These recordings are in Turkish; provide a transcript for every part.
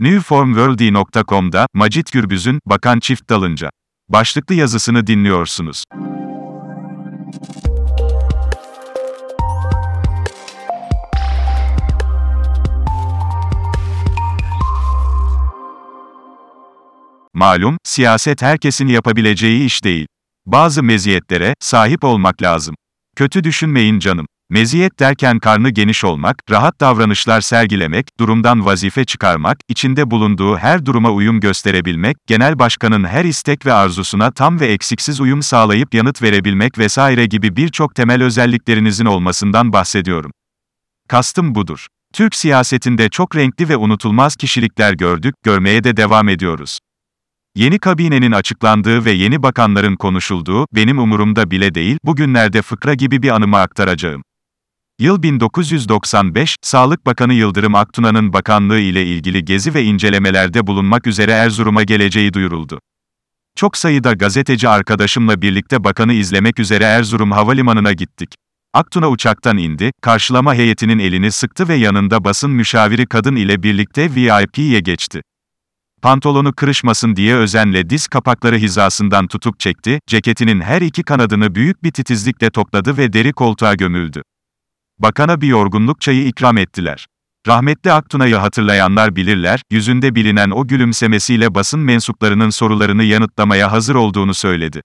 Newformworldy.com'da Macit Gürbüz'ün Bakan Çift Dalınca başlıklı yazısını dinliyorsunuz. Malum, siyaset herkesin yapabileceği iş değil. Bazı meziyetlere sahip olmak lazım. Kötü düşünmeyin canım. Meziyet derken karnı geniş olmak, rahat davranışlar sergilemek, durumdan vazife çıkarmak, içinde bulunduğu her duruma uyum gösterebilmek, genel başkanın her istek ve arzusuna tam ve eksiksiz uyum sağlayıp yanıt verebilmek vesaire gibi birçok temel özelliklerinizin olmasından bahsediyorum. Kastım budur. Türk siyasetinde çok renkli ve unutulmaz kişilikler gördük, görmeye de devam ediyoruz. Yeni kabinenin açıklandığı ve yeni bakanların konuşulduğu, benim umurumda bile değil, bugünlerde fıkra gibi bir anımı aktaracağım. Yıl 1995, Sağlık Bakanı Yıldırım Aktuna'nın bakanlığı ile ilgili gezi ve incelemelerde bulunmak üzere Erzurum'a geleceği duyuruldu. Çok sayıda gazeteci arkadaşımla birlikte bakanı izlemek üzere Erzurum Havalimanı'na gittik. Aktuna uçaktan indi, karşılama heyetinin elini sıktı ve yanında basın müşaviri kadın ile birlikte VIP'ye geçti. Pantolonu kırışmasın diye özenle diz kapakları hizasından tutup çekti, ceketinin her iki kanadını büyük bir titizlikle topladı ve deri koltuğa gömüldü. Bakana bir yorgunluk çayı ikram ettiler. Rahmetli Aktuna'yı hatırlayanlar bilirler, yüzünde bilinen o gülümsemesiyle basın mensuplarının sorularını yanıtlamaya hazır olduğunu söyledi.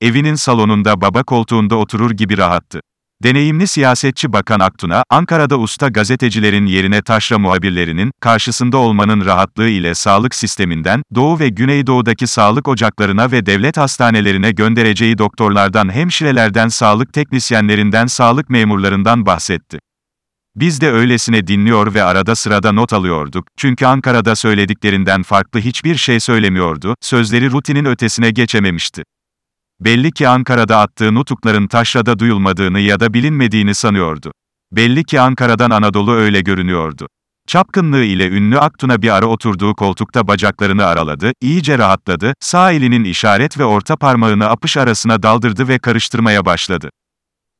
Evinin salonunda baba koltuğunda oturur gibi rahattı. Deneyimli siyasetçi Bakan Aktuna, Ankara'da usta gazetecilerin yerine taşra muhabirlerinin, karşısında olmanın rahatlığı ile sağlık sisteminden, Doğu ve Güneydoğu'daki sağlık ocaklarına ve devlet hastanelerine göndereceği doktorlardan hemşirelerden sağlık teknisyenlerinden sağlık memurlarından bahsetti. Biz de öylesine dinliyor ve arada sırada not alıyorduk, çünkü Ankara'da söylediklerinden farklı hiçbir şey söylemiyordu, sözleri rutinin ötesine geçememişti. Belli ki Ankara'da attığı nutukların taşrada duyulmadığını ya da bilinmediğini sanıyordu. Belli ki Ankara'dan Anadolu öyle görünüyordu. Çapkınlığı ile ünlü Aktuna bir ara oturduğu koltukta bacaklarını araladı, iyice rahatladı, sağ elinin işaret ve orta parmağını apış arasına daldırdı ve karıştırmaya başladı.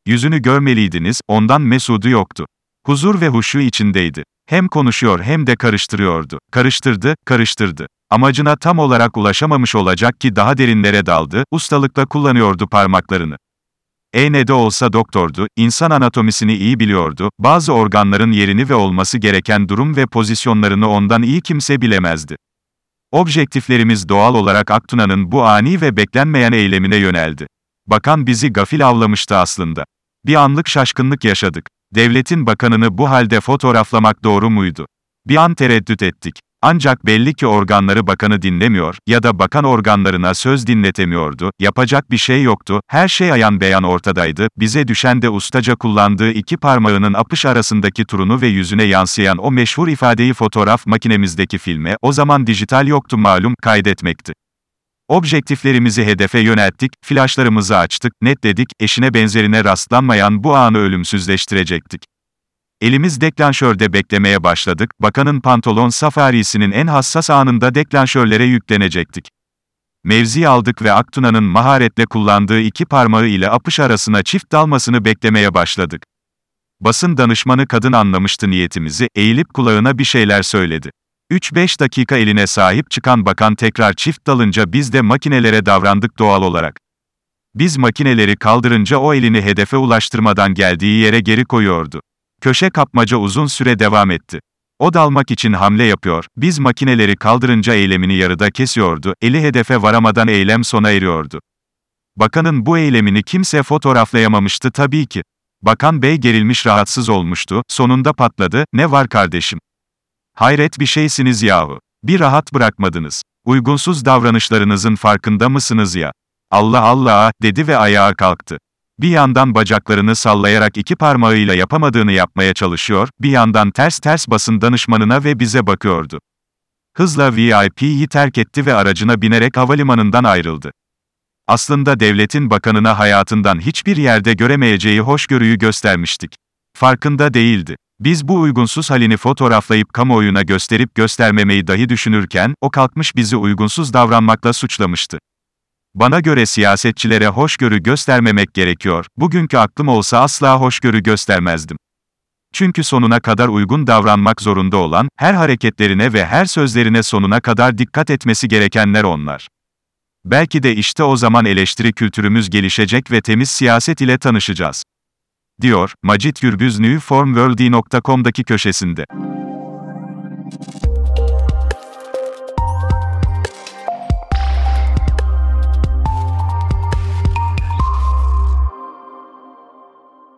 Yüzünü görmeliydiniz, ondan mesudu yoktu. Huzur ve huşu içindeydi. Hem konuşuyor hem de karıştırıyordu. Karıştırdı, karıştırdı. Amacına tam olarak ulaşamamış olacak ki daha derinlere daldı, ustalıkla kullanıyordu parmaklarını. E ne de olsa doktordu, insan anatomisini iyi biliyordu, bazı organların yerini ve olması gereken durum ve pozisyonlarını ondan iyi kimse bilemezdi. Objektiflerimiz doğal olarak Aktuna'nın bu ani ve beklenmeyen eylemine yöneldi. Bakan bizi gafil avlamıştı aslında. Bir anlık şaşkınlık yaşadık. Devletin bakanını bu halde fotoğraflamak doğru muydu? Bir an tereddüt ettik. Ancak belli ki organları bakanı dinlemiyor ya da bakan organlarına söz dinletemiyordu, yapacak bir şey yoktu, her şey ayan beyan ortadaydı, bize düşen de ustaca kullandığı iki parmağının apış arasındaki turunu ve yüzüne yansıyan o meşhur ifadeyi fotoğraf makinemizdeki filme, o zaman dijital yoktu malum, kaydetmekti. Objektiflerimizi hedefe yönelttik, flaşlarımızı açtık, netledik, eşine benzerine rastlanmayan bu anı ölümsüzleştirecektik. Elimiz deklanşörde beklemeye başladık, bakanın pantolon safarisinin en hassas anında deklanşörlere yüklenecektik. Mevzi aldık ve Aktuna'nın maharetle kullandığı iki parmağı ile apış arasına çift dalmasını beklemeye başladık. Basın danışmanı kadın anlamıştı niyetimizi, eğilip kulağına bir şeyler söyledi. 3-5 dakika eline sahip çıkan bakan tekrar çift dalınca biz de makinelere davrandık doğal olarak. Biz makineleri kaldırınca o elini hedefe ulaştırmadan geldiği yere geri koyuyordu. Köşe kapmaca uzun süre devam etti. O dalmak için hamle yapıyor, biz makineleri kaldırınca eylemini yarıda kesiyordu, eli hedefe varamadan eylem sona eriyordu. Bakanın bu eylemini kimse fotoğraflayamamıştı tabii ki. Bakan bey gerilmiş rahatsız olmuştu, sonunda patladı, ne var kardeşim? Hayret bir şeysiniz yahu. Bir rahat bırakmadınız. Uygunsuz davranışlarınızın farkında mısınız ya? Allah Allah, dedi ve ayağa kalktı. Bir yandan bacaklarını sallayarak iki parmağıyla yapamadığını yapmaya çalışıyor, bir yandan ters ters basın danışmanına ve bize bakıyordu. Hızla VIP'yi terk etti ve aracına binerek havalimanından ayrıldı. Aslında devletin bakanına hayatından hiçbir yerde göremeyeceği hoşgörüyü göstermiştik. Farkında değildi. Biz bu uygunsuz halini fotoğraflayıp kamuoyuna gösterip göstermemeyi dahi düşünürken, o kalkmış bizi uygunsuz davranmakla suçlamıştı. Bana göre siyasetçilere hoşgörü göstermemek gerekiyor, bugünkü aklım olsa asla hoşgörü göstermezdim. Çünkü sonuna kadar uygun davranmak zorunda olan, her hareketlerine ve her sözlerine sonuna kadar dikkat etmesi gerekenler onlar. Belki de işte o zaman eleştiri kültürümüz gelişecek ve temiz siyaset ile tanışacağız. Diyor, Macit Gürbüz newformworld.com'daki köşesinde.